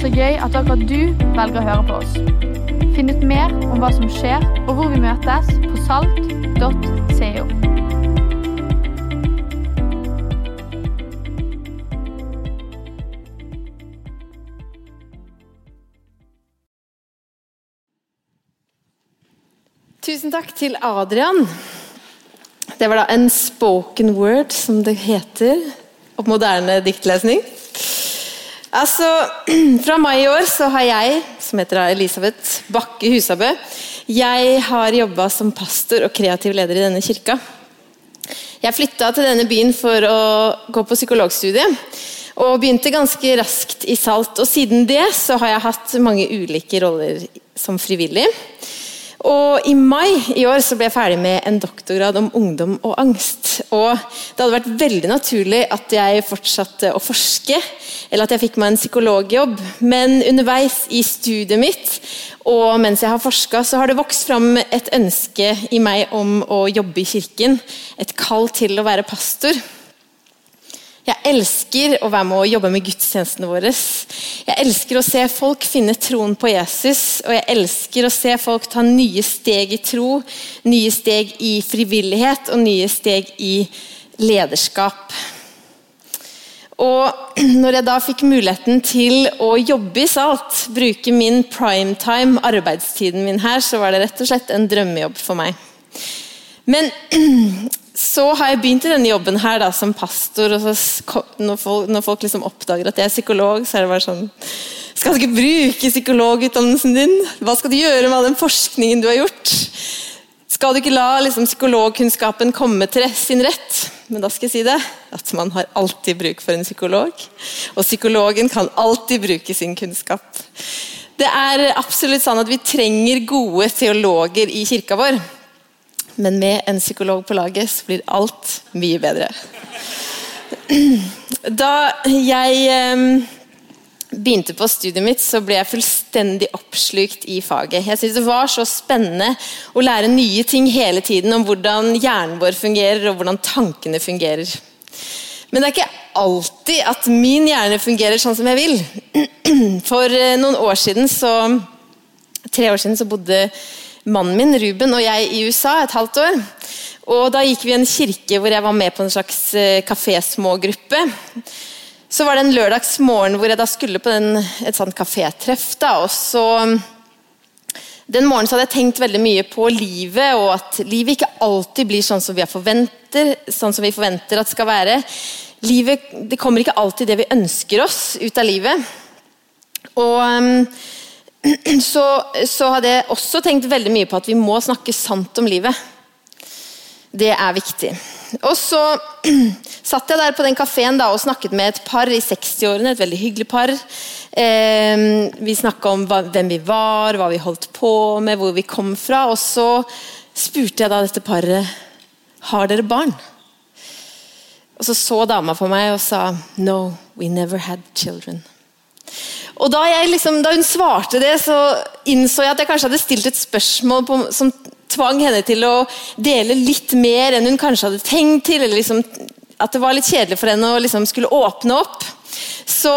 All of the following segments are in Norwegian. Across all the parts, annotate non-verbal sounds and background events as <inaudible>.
Så gøy at akkurat du velger å høre på oss. Finn ut mer om hva som skjer, og hvor vi møtes på salt.co. Tusen takk til Adrian. Det var da en spoken word, som det heter. Og moderne diktlesning. Altså, <clears throat> Fra mai i år så har jeg, som heter Elisabeth Bakke Husabø, jeg har jobba som pastor og kreativ leder i denne kirka. Jeg flytta til denne byen for å gå på psykologstudiet. Og begynte ganske raskt i Salt. Og siden det så har jeg hatt mange ulike roller som frivillig. Og I mai i år så ble jeg ferdig med en doktorgrad om ungdom og angst. Og Det hadde vært veldig naturlig at jeg fortsatte å forske, eller at jeg fikk meg en psykologjobb. Men underveis i studiet mitt og mens jeg har forska, har det vokst fram et ønske i meg om å jobbe i kirken. Et kall til å være pastor. Jeg elsker å være med og jobbe med gudstjenestene våre. Jeg elsker å se folk finne troen på Jesus, og jeg elsker å se folk ta nye steg i tro, nye steg i frivillighet og nye steg i lederskap. Og når jeg da fikk muligheten til å jobbe i Salt, bruke min primetime, arbeidstiden min her, så var det rett og slett en drømmejobb for meg. Men <clears throat> så har jeg begynt i denne jobben her da, som pastor. og så, Når folk, når folk liksom oppdager at jeg er psykolog, så er det bare sånn Skal du ikke bruke psykologutdannelsen din? Hva skal du gjøre med all den forskningen du har gjort? Skal du ikke la liksom, psykologkunnskapen komme til sin rett? Men da skal jeg si det, at man har alltid bruk for en psykolog. Og psykologen kan alltid bruke sin kunnskap. Det er absolutt sånn at vi trenger gode teologer i kirka vår. Men med en psykolog på laget så blir alt mye bedre. <clears throat> Da jeg ehm, begynte på studiet mitt, så ble jeg fullstendig oppslukt i faget. Jeg synes Det var så spennende å lære nye ting hele tiden om hvordan hjernen vår fungerer og hvordan tankene fungerer. Men det er ikke alltid at min hjerne fungerer sånn som jeg vil. <clears throat> For eh, noen år siden så, tre år siden så bodde mannen min Ruben og jeg i USA et halvt år. Og Da gikk vi i en kirke hvor jeg var med på en slags eh, kafésmågruppe. Så var det en lørdagsmorgen hvor jeg da skulle på den, et sånt kafétreff. og så den morgenen så hadde jeg tenkt veldig mye på livet, og at livet ikke alltid blir sånn som vi forventer, sånn som vi forventer at det skal være. Livet, det kommer ikke alltid det vi ønsker oss ut av livet. Og ehm, <clears throat> så, så hadde jeg også tenkt veldig mye på at vi må snakke sant om livet. Det er viktig. Og så <clears throat> satt jeg der på den kafeen og snakket med et par i 60-årene. Et veldig hyggelig par. Eh, vi snakka om hva, hvem vi var, hva vi holdt på med, hvor vi kom fra. Og så spurte jeg da dette paret har dere barn. Og så så dama på meg og sa no, we never had children. Og da, liksom, da, hun svarte det, så innså jeg at jeg kanskje hadde stilt et spørsmål på, som tvang henne til å dele litt mer enn hun kanskje hadde tenkt til. eller liksom, At det var litt kjedelig for henne å liksom skulle åpne opp. Så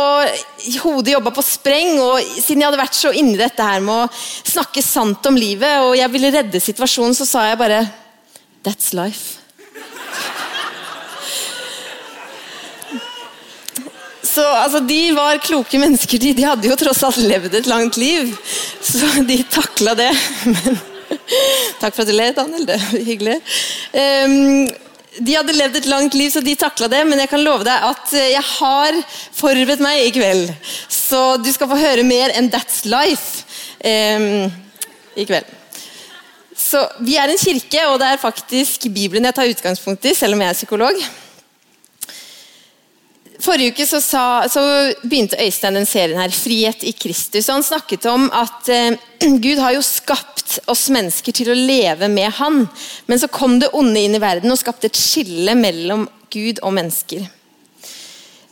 hodet jobba på spreng, og siden jeg hadde vært så inni dette her med å snakke sant om livet, og jeg ville redde situasjonen, så sa jeg bare That's life. Så altså, De var kloke mennesker, de, de hadde jo tross alt levd et langt liv. Så de takla det. <laughs> Men, takk for at du ler, Daniel. Det er hyggelig. Um, de hadde levd et langt liv, så de takla det, men jeg kan love deg at jeg har forberedt meg i kveld. Så du skal få høre mer enn That's Life um, i kveld. Så Vi er en kirke, og det er faktisk Bibelen jeg tar utgangspunkt i, selv om jeg er psykolog. Forrige uke så, sa, så, begynte Øystein den serien her, 'Frihet i Kristus'. og Han snakket om at eh, <clears throat> Gud har jo skapt oss mennesker til å leve med Han. Men så kom det onde inn i verden og skapte et skille mellom Gud og mennesker.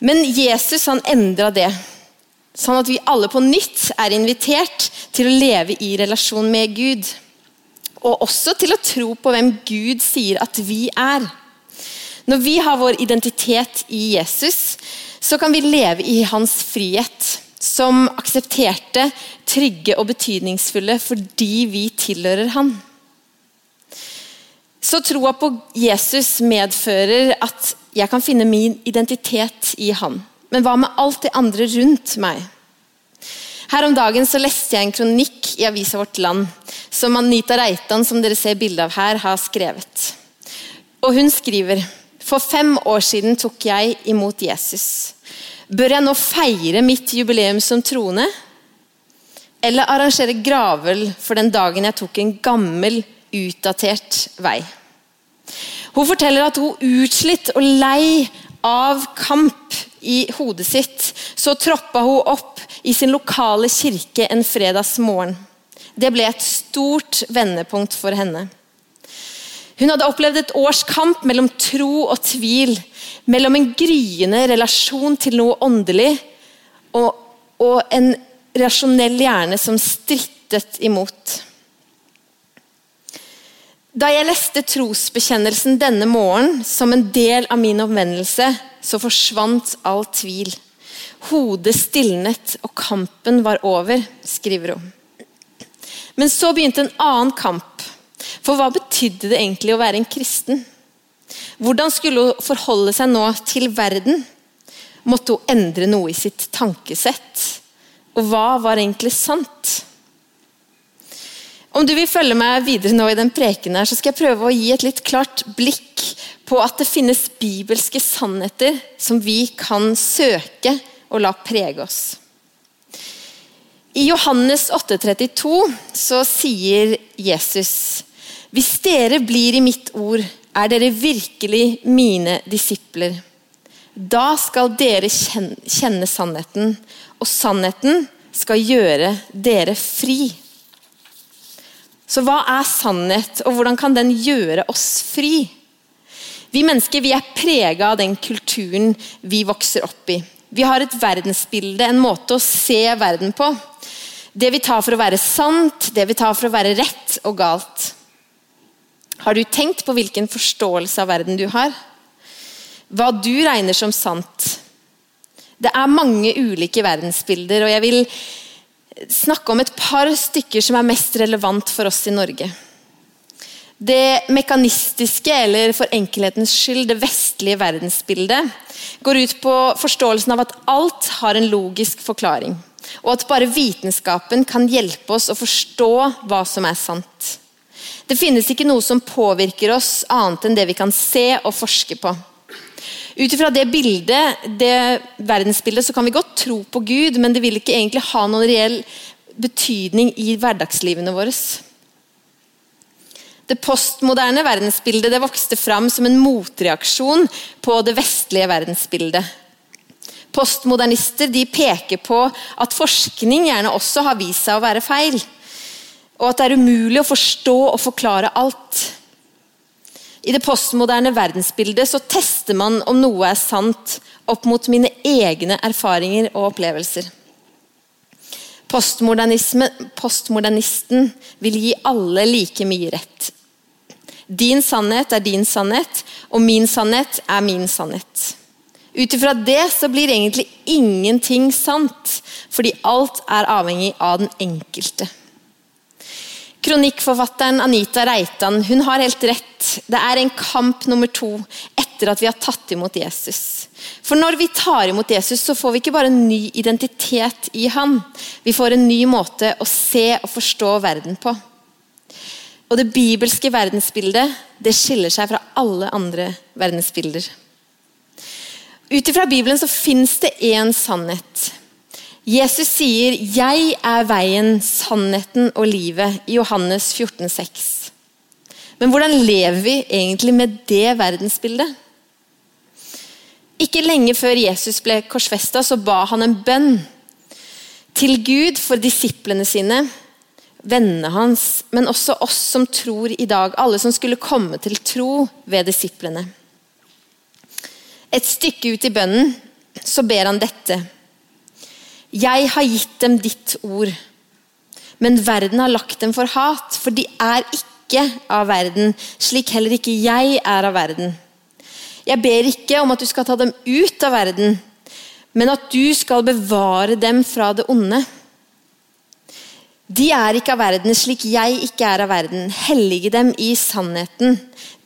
Men Jesus han endra det, sånn at vi alle på nytt er invitert til å leve i relasjon med Gud. Og også til å tro på hvem Gud sier at vi er. Når vi har vår identitet i Jesus, så kan vi leve i hans frihet. som aksepterte trygge og betydningsfulle fordi vi tilhører Han. Så troa på Jesus medfører at jeg kan finne min identitet i Han. Men hva med alt det andre rundt meg? Her om dagen så leste jeg en kronikk i avisa Vårt Land som Anita Reitan som dere ser bilde av her, har skrevet. Og Hun skriver for fem år siden tok jeg imot Jesus. Bør jeg nå feire mitt jubileum som troende? Eller arrangere gravøl for den dagen jeg tok en gammel, utdatert vei? Hun forteller at hun utslitt og lei av kamp i hodet sitt, så troppa hun opp i sin lokale kirke en fredagsmorgen. Det ble et stort vendepunkt for henne. Hun hadde opplevd et års kamp mellom tro og tvil. Mellom en gryende relasjon til noe åndelig og, og en rasjonell hjerne som strittet imot. Da jeg leste trosbekjennelsen denne morgenen som en del av min omvendelse, så forsvant all tvil. Hodet stilnet, og kampen var over, skriver hun. Men så begynte en annen kamp. For hva betydde det egentlig å være en kristen? Hvordan skulle hun forholde seg nå til verden? Måtte hun endre noe i sitt tankesett? Og hva var egentlig sant? Om du vil følge meg videre nå i den preken her, så skal jeg prøve å gi et litt klart blikk på at det finnes bibelske sannheter som vi kan søke og la prege oss. I Johannes 8,32 så sier Jesus Hvis dere blir i mitt ord, er dere virkelig mine disipler. Da skal dere kjenne sannheten, og sannheten skal gjøre dere fri. Så hva er sannhet, og hvordan kan den gjøre oss fri? Vi mennesker vi er prega av den kulturen vi vokser opp i. Vi har et verdensbilde, en måte å se verden på. Det vi tar for å være sant, det vi tar for å være rett og galt. Har du tenkt på hvilken forståelse av verden du har? Hva du regner som sant? Det er mange ulike verdensbilder, og jeg vil snakke om et par stykker som er mest relevant for oss i Norge. Det mekanistiske, eller for enkelhetens skyld det vestlige verdensbildet, går ut på forståelsen av at alt har en logisk forklaring. Og at bare vitenskapen kan hjelpe oss å forstå hva som er sant. Det finnes ikke noe som påvirker oss annet enn det vi kan se og forske på. Ut ifra det bildet, det verdensbildet, så kan vi godt tro på Gud, men det vil ikke egentlig ha noen reell betydning i hverdagslivene våre. Det postmoderne verdensbildet det vokste fram som en motreaksjon på det vestlige verdensbildet. Postmodernister de peker på at forskning gjerne også har vist seg å være feil. Og at det er umulig å forstå og forklare alt. I det postmoderne verdensbildet så tester man om noe er sant opp mot mine egne erfaringer og opplevelser. Postmodernisten vil gi alle like mye rett. Din sannhet er din sannhet, og min sannhet er min sannhet. Ut ifra det så blir egentlig ingenting sant, fordi alt er avhengig av den enkelte. Kronikkforfatteren Anita Reitan hun har helt rett. Det er en kamp nummer to etter at vi har tatt imot Jesus. For når vi tar imot Jesus, så får vi ikke bare en ny identitet i han. Vi får en ny måte å se og forstå verden på. Og det bibelske verdensbildet det skiller seg fra alle andre verdensbilder. Ut ifra Bibelen så fins det én sannhet. Jesus sier 'Jeg er veien, sannheten og livet' i Johannes 14, 14,6. Men hvordan lever vi egentlig med det verdensbildet? Ikke lenge før Jesus ble korsfesta, ba han en bønn til Gud for disiplene sine, vennene hans, men også oss som tror i dag. Alle som skulle komme til tro ved disiplene. Et stykke ut i bønnen så ber han dette. Jeg har gitt dem ditt ord, men verden har lagt dem for hat, for de er ikke av verden, slik heller ikke jeg er av verden. Jeg ber ikke om at du skal ta dem ut av verden, men at du skal bevare dem fra det onde. De er ikke av verden, slik jeg ikke er av verden. Hellige dem i sannheten.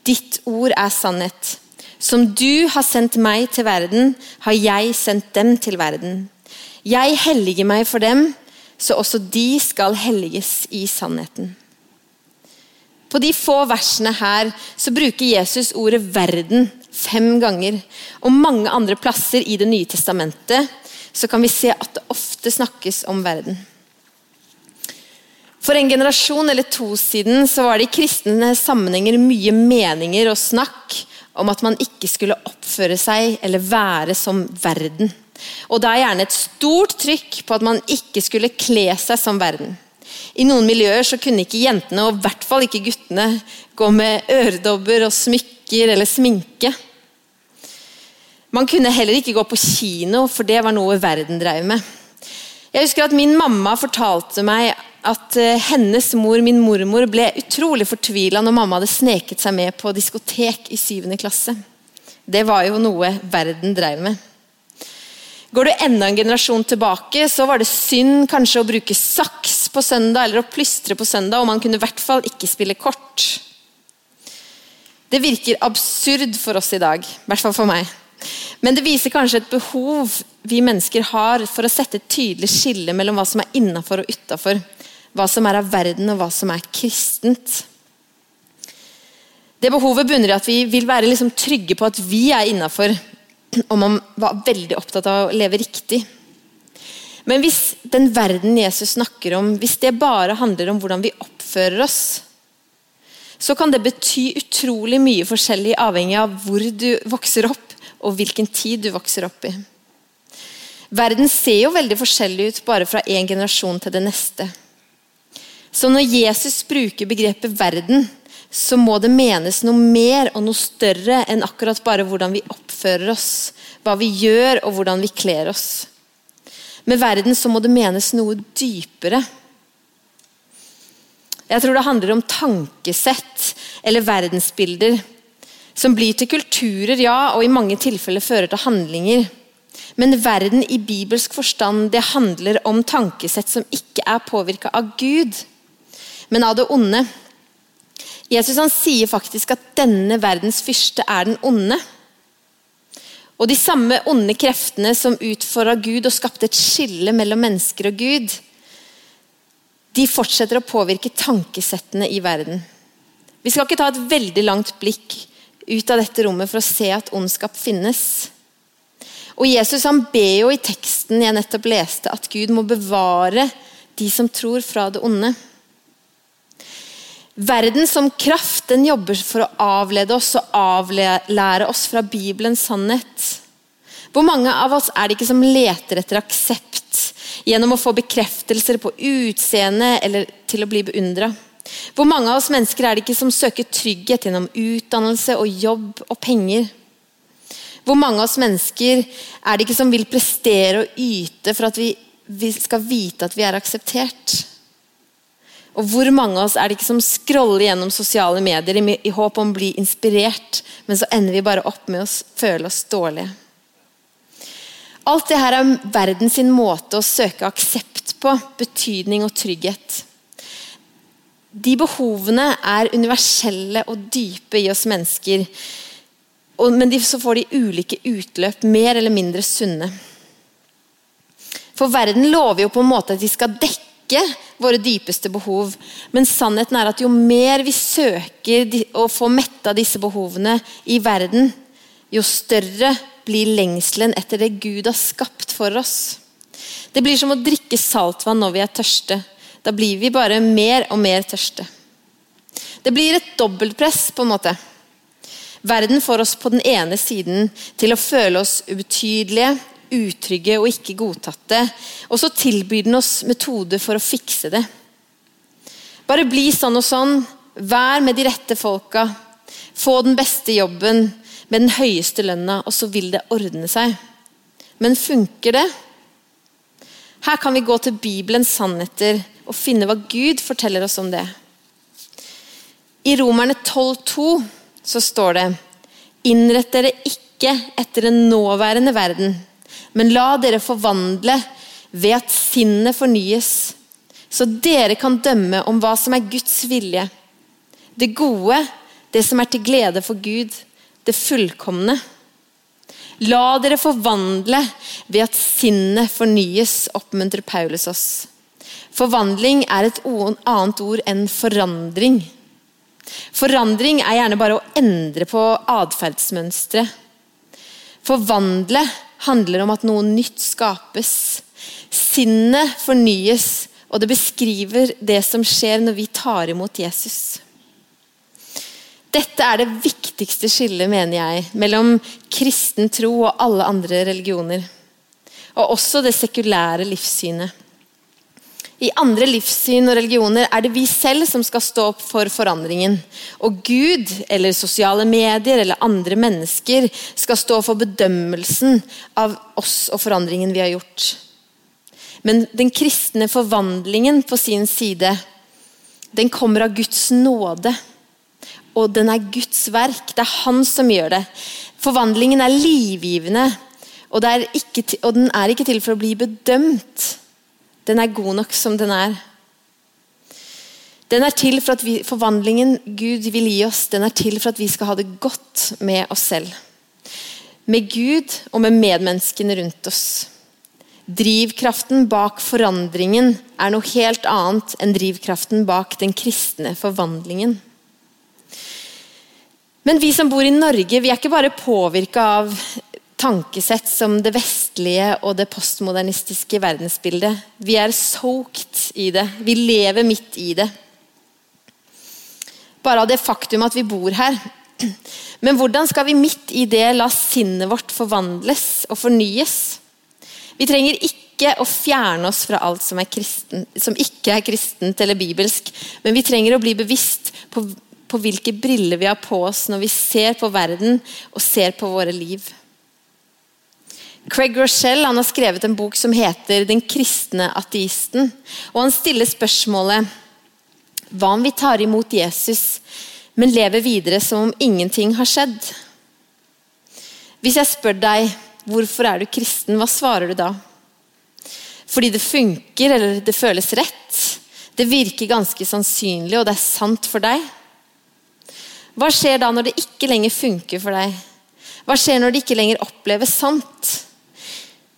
Ditt ord er sannhet. Som du har sendt meg til verden, har jeg sendt dem til verden. Jeg helliger meg for dem, så også de skal helliges i sannheten. På de få versene her så bruker Jesus ordet 'verden' fem ganger. Og mange andre plasser i Det nye testamentet så kan vi se at det ofte snakkes om verden. For en generasjon eller to siden så var det i kristne sammenhenger mye meninger og snakk om at man ikke skulle oppføre seg eller være som verden. Og det er gjerne et stort trykk på at man ikke skulle kle seg som verden. I noen miljøer så kunne ikke jentene, og i hvert fall ikke guttene, gå med øredobber og smykker eller sminke. Man kunne heller ikke gå på kino, for det var noe verden drev med. Jeg husker at Min mamma fortalte meg at eh, hennes mor, min mormor, ble utrolig fortvila når mamma hadde sneket seg med på diskotek i syvende klasse. Det var jo noe verden drev med. Går du enda en generasjon tilbake, så var det synd kanskje å bruke saks på søndag eller å plystre på søndag, og man kunne i hvert fall ikke spille kort. Det virker absurd for oss i dag, i hvert fall for meg. Men det viser kanskje et behov vi mennesker har for å sette et tydelig skille mellom hva som er innafor og utafor hva som er av verden, og hva som er kristent. Det behovet bunner i at vi vil være liksom trygge på at vi er innafor, og man var veldig opptatt av å leve riktig. Men hvis den verden Jesus snakker om, hvis det bare handler om hvordan vi oppfører oss, så kan det bety utrolig mye forskjellig avhengig av hvor du vokser opp, og hvilken tid du vokser opp i. Verden ser jo veldig forskjellig ut bare fra en generasjon til det neste. Så når Jesus bruker begrepet 'verden', så må det menes noe mer og noe større enn akkurat bare hvordan vi oppfører oss, hva vi gjør og hvordan vi kler oss. Med verden så må det menes noe dypere. Jeg tror det handler om tankesett eller verdensbilder som blir til kulturer, ja, og i mange tilfeller fører til handlinger. Men verden i bibelsk forstand det handler om tankesett som ikke er påvirka av Gud men av det onde. Jesus han sier faktisk at denne verdens fyrste er den onde. Og de samme onde kreftene som utfordra Gud og skapte et skille mellom mennesker og Gud, de fortsetter å påvirke tankesettene i verden. Vi skal ikke ta et veldig langt blikk ut av dette rommet for å se at ondskap finnes. Og Jesus han ber jo i teksten jeg nettopp leste, at Gud må bevare de som tror fra det onde. Verden som kraft den jobber for å avlede oss og avlære oss fra Bibelens sannhet. Hvor mange av oss er det ikke som leter etter aksept gjennom å få bekreftelser på utseende eller til å bli beundra? Hvor mange av oss mennesker er det ikke som søker trygghet gjennom utdannelse og jobb og penger? Hvor mange av oss mennesker er det ikke som vil prestere og yte for at vi, vi skal vite at vi er akseptert? Og hvor mange av oss er det ikke som scroller gjennom sosiale medier i, håp om å bli inspirert, men så ender vi bare opp med å føle oss dårlige? Alt det her er verden sin måte å søke aksept på, betydning og trygghet. De behovene er universelle og dype i oss mennesker. Men så får de ulike utløp, mer eller mindre sunne. For verden lover jo på en måte at de skal dekke dekke våre dypeste behov. Men sannheten er at jo mer vi søker å få metta disse behovene i verden, jo større blir lengselen etter det Gud har skapt for oss. Det blir som å drikke saltvann når vi er tørste. Da blir vi bare mer og mer tørste. Det blir et dobbeltpress, på en måte. Verden får oss på den ene siden til å føle oss ubetydelige, utrygge og ikke godtatte. Og så tilbyr den oss metoder for å fikse det. Bare bli sånn og sånn. Vær med de rette folka. Få den beste jobben med den høyeste lønna, og så vil det ordne seg. Men funker det? Her kan vi gå til Bibelens sannheter og finne hva Gud forteller oss om det. I Romerne 12,2 så står det Innrett dere ikke etter den nåværende verden, Men la dere forvandle ved at sinnet fornyes, så dere kan dømme om hva som er Guds vilje. Det gode, det som er til glede for Gud, det fullkomne. La dere forvandle ved at sinnet fornyes, oppmuntrer Paulus oss. Forvandling er et annet ord enn forandring. Forandring er gjerne bare å endre på atferdsmønstre. Forvandle handler om at noe nytt skapes. Sinnet fornyes, og det beskriver det som skjer når vi tar imot Jesus. Dette er det viktigste skillet, mener jeg, mellom kristen tro og alle andre religioner. Og også det sekulære livssynet. I andre livssyn og religioner er det vi selv som skal stå opp for forandringen. Og Gud, eller sosiale medier eller andre mennesker skal stå for bedømmelsen av oss og forandringen vi har gjort. Men den kristne forvandlingen på sin side, den kommer av Guds nåde. Og den er Guds verk. Det er Han som gjør det. Forvandlingen er livgivende, og, er ikke, og den er ikke til for å bli bedømt. Den er god nok som den er. Den er til for at vi, Forvandlingen Gud vil gi oss, den er til for at vi skal ha det godt med oss selv. Med Gud og med medmenneskene rundt oss. Drivkraften bak forandringen er noe helt annet enn drivkraften bak den kristne forvandlingen. Men vi som bor i Norge, vi er ikke bare påvirka av tankesett som det vestlige og det postmodernistiske verdensbildet. Vi er soaked i det. Vi lever midt i det. Bare av det faktum at vi bor her. Men hvordan skal vi midt i det la sinnet vårt forvandles og fornyes? Vi trenger ikke å fjerne oss fra alt som, kristen, som ikke er kristent eller bibelsk, men vi trenger å bli bevisst på, på hvilke briller vi har på oss når vi ser på verden og ser på våre liv. Craig Rochelle har skrevet en bok som heter 'Den kristne ateisten'. og Han stiller spørsmålet hva om vi tar imot Jesus, men lever videre som om ingenting har skjedd? Hvis jeg spør deg hvorfor er du kristen, hva svarer du da? Fordi det funker, eller det føles rett? Det virker ganske sannsynlig, og det er sant for deg? Hva skjer da når det ikke lenger funker for deg? Hva skjer når det ikke lenger oppleves sant?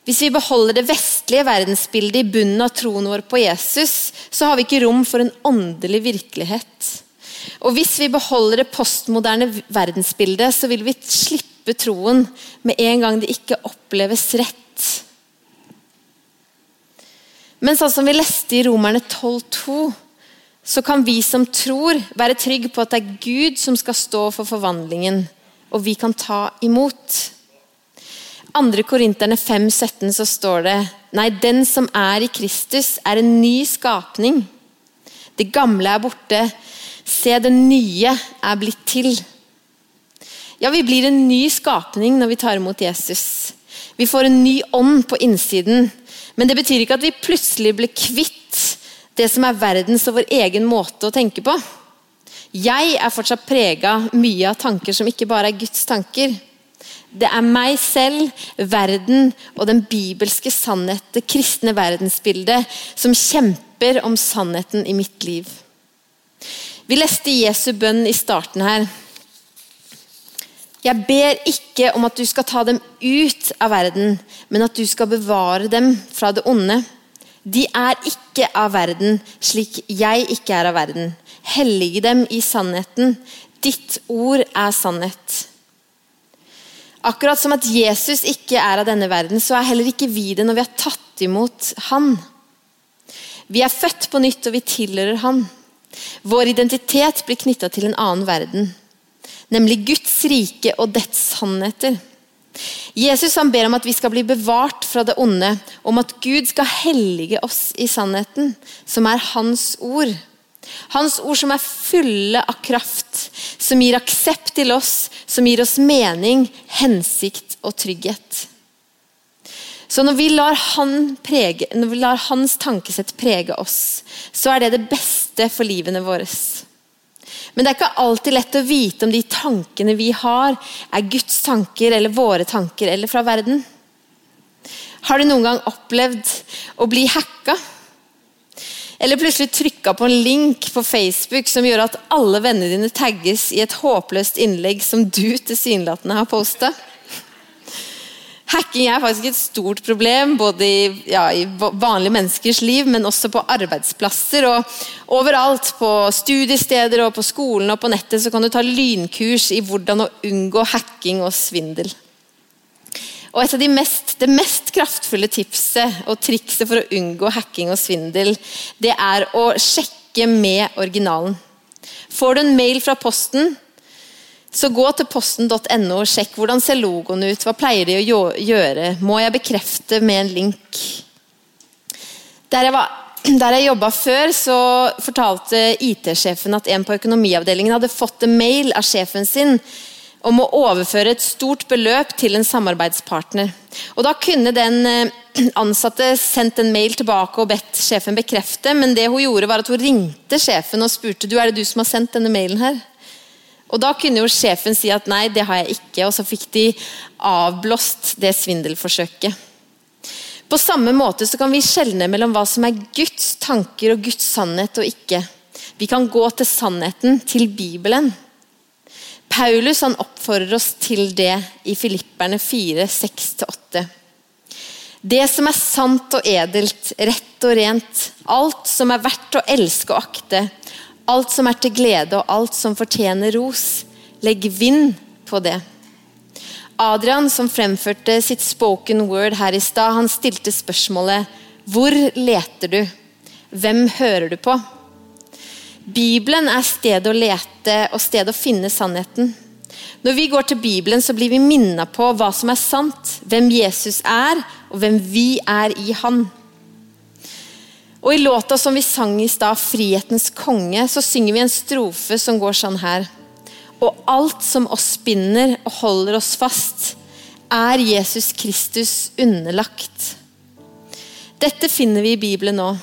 Hvis vi beholder det vestlige verdensbildet i bunnen av troen vår på Jesus, så har vi ikke rom for en åndelig virkelighet. Og hvis vi beholder det postmoderne verdensbildet, så vil vi slippe troen med en gang det ikke oppleves rett. Men sånn som vi leste i Romerne 12,2, så kan vi som tror, være trygge på at det er Gud som skal stå for forvandlingen, og vi kan ta imot. 2. Korinterne 5, 17 så står det Nei, den som er i Kristus, er en ny skapning. Det gamle er borte. Se, det nye er blitt til. Ja, vi blir en ny skapning når vi tar imot Jesus. Vi får en ny ånd på innsiden. Men det betyr ikke at vi plutselig blir kvitt det som er verdens og vår egen måte å tenke på. Jeg er fortsatt prega mye av tanker som ikke bare er Guds tanker. Det er meg selv, verden og den bibelske sannhet, det kristne verdensbildet, som kjemper om sannheten i mitt liv. Vi leste Jesu bønn i starten her. Jeg ber ikke om at du skal ta dem ut av verden, men at du skal bevare dem fra det onde. De er ikke av verden, slik jeg ikke er av verden. Hellige dem i sannheten. Ditt ord er sannhet. Akkurat som at Jesus ikke er av denne verden, så er heller ikke vi det når vi har tatt imot Han. Vi er født på nytt, og vi tilhører Han. Vår identitet blir knytta til en annen verden, nemlig Guds rike og dets sannheter. Jesus han ber om at vi skal bli bevart fra det onde, om at Gud skal hellige oss i sannheten, som er Hans ord. Hans ord som er fulle av kraft, som gir aksept til oss, som gir oss mening, hensikt og trygghet. Så når vi, prege, når vi lar hans tankesett prege oss, så er det det beste for livene våre. Men det er ikke alltid lett å vite om de tankene vi har, er Guds tanker eller våre tanker eller fra verden. Har du noen gang opplevd å bli hacka? Eller plutselig trykka på en link på Facebook som gjør at alle vennene dine tagges i et håpløst innlegg som du tilsynelatende har posta? Hacking er faktisk et stort problem både i, ja, i, vanlige menneskers liv, men også på arbeidsplasser. og Overalt, på studiesteder, og på skolen og på nettet, så kan du ta lynkurs i hvordan å unngå hacking og svindel. Og et av de mest, Det mest kraftfulle tipset og trikset for å unngå hacking og svindel, det er å sjekke med originalen. Får du en mail fra Posten, så gå til posten.no og sjekk hvordan ser logoen ut. Hva pleier de å gjøre? Må jeg bekrefte med en link? Der jeg, var, <clears throat> der jeg jobba før, så fortalte IT-sjefen at en på økonomiavdelingen hadde fått en mail av sjefen sin om å overføre et stort beløp til en samarbeidspartner. Og Da kunne den eh, ansatte sendt en mail tilbake og bedt sjefen bekrefte, men det hun gjorde var at hun ringte sjefen og spurte du er det du som har sendt denne mailen. her? Og Da kunne jo sjefen si at nei, det har jeg ikke, og så fikk de avblåst det svindelforsøket. På samme måte så kan vi skjelne mellom hva som er Guds tanker og Guds sannhet og ikke. Vi kan gå til sannheten, til Bibelen. Paulus han oppfordrer oss til det i Filipperne 4, 6-8. Det som er sant og edelt, rett og rent, alt som er verdt å elske og akte, alt som er til glede og alt som fortjener ros, legg vind på det. Adrian, som fremførte sitt spoken word her i stad, han stilte spørsmålet Hvor leter du? Hvem hører du på? Bibelen er stedet å lete og stedet å finne sannheten. Når vi går til Bibelen, så blir vi minnet på hva som er sant, hvem Jesus er, og hvem vi er i Han. Og I låta som vi sang i stad, 'Frihetens konge', så synger vi en strofe som går sånn her. Og alt som oss binder og holder oss fast, er Jesus Kristus underlagt. Dette finner vi i Bibelen nå.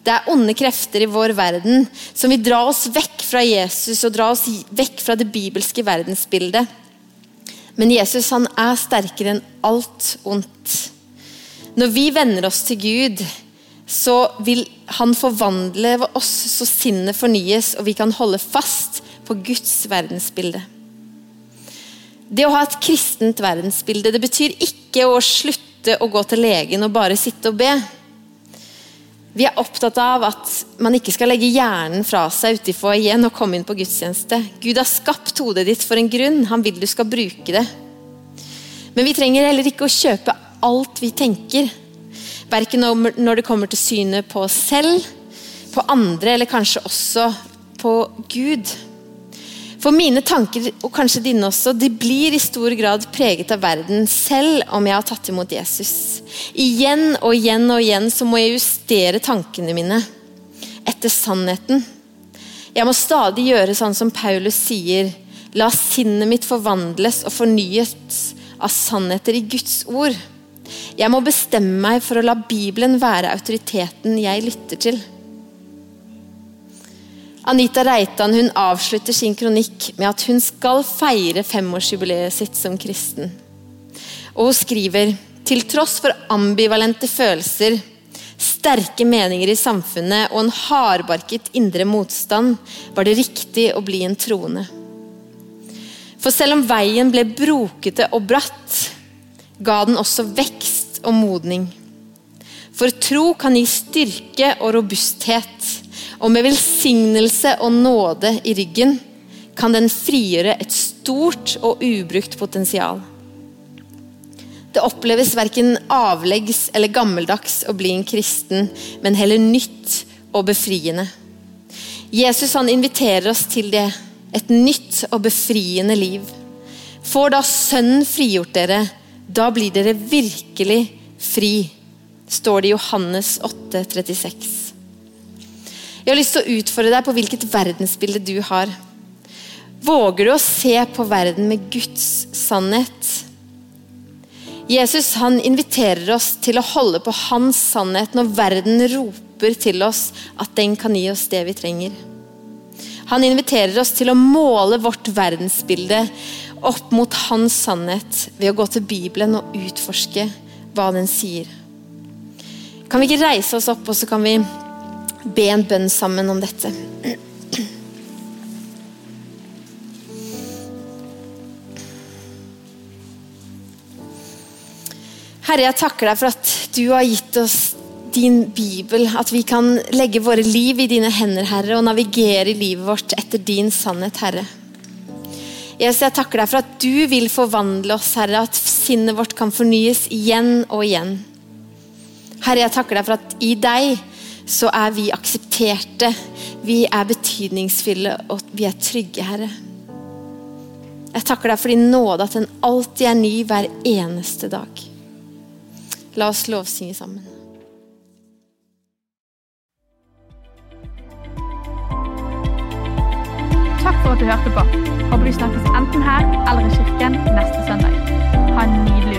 Det er onde krefter i vår verden som vil dra oss vekk fra Jesus og dra oss vekk fra det bibelske verdensbildet. Men Jesus han er sterkere enn alt ondt. Når vi venner oss til Gud, så vil han forvandle oss så sinnet fornyes, og vi kan holde fast på Guds verdensbilde. Det å ha et kristent verdensbilde det betyr ikke å slutte å gå til legen og bare sitte og be. Vi er opptatt av at man ikke skal legge hjernen fra seg ute i foajeen og komme inn på gudstjeneste. Gud har skapt hodet ditt for en grunn. Han vil du skal bruke det. Men vi trenger heller ikke å kjøpe alt vi tenker. Verken når det kommer til synet på oss selv, på andre eller kanskje også på Gud. For mine tanker, og kanskje dine også, de blir i stor grad preget av verden, selv om jeg har tatt imot Jesus. Igjen og igjen og igjen så må jeg justere tankene mine etter sannheten. Jeg må stadig gjøre sånn som Paulus sier. La sinnet mitt forvandles og fornyes av sannheter i Guds ord. Jeg må bestemme meg for å la Bibelen være autoriteten jeg lytter til. Anita Reitan hun avslutter sin kronikk med at hun skal feire femårsjubileet sitt som kristen. Og hun skriver til tross for ambivalente følelser, sterke meninger i samfunnet og en hardbarket indre motstand, var det riktig å bli en troende. For selv om veien ble brokete og bratt, ga den også vekst og modning. For tro kan gi styrke og robusthet og med velsignelse og nåde i ryggen kan den frigjøre et stort og ubrukt potensial. Det oppleves verken avleggs eller gammeldags å bli en kristen, men heller nytt og befriende. Jesus han inviterer oss til det. Et nytt og befriende liv. Får da Sønnen frigjort dere, da blir dere virkelig fri, står det i Johannes 8, 36. Jeg har lyst til å utfordre deg på hvilket verdensbilde du har. Våger du å se på verden med Guds sannhet? Jesus han inviterer oss til å holde på hans sannhet når verden roper til oss at den kan gi oss det vi trenger. Han inviterer oss til å måle vårt verdensbilde opp mot hans sannhet ved å gå til Bibelen og utforske hva den sier. Kan vi ikke reise oss opp, og så kan vi be en bønn sammen om dette? Herre, jeg takker deg for at du har gitt oss din bibel, at vi kan legge våre liv i dine hender, Herre, og navigere i livet vårt etter din sannhet, Herre. Jesus, jeg takker deg for at du vil forvandle oss, Herre, at sinnet vårt kan fornyes igjen og igjen. Herre, jeg takker deg for at i deg så er vi aksepterte, vi er betydningsfulle, og vi er trygge, Herre. Jeg takker deg for din nåde, at den alltid er ny hver eneste dag. La oss lovsynge sammen. Takk for at du hørte på. Håper vi snakkes enten her eller i kirken neste søndag. Ha en nydelig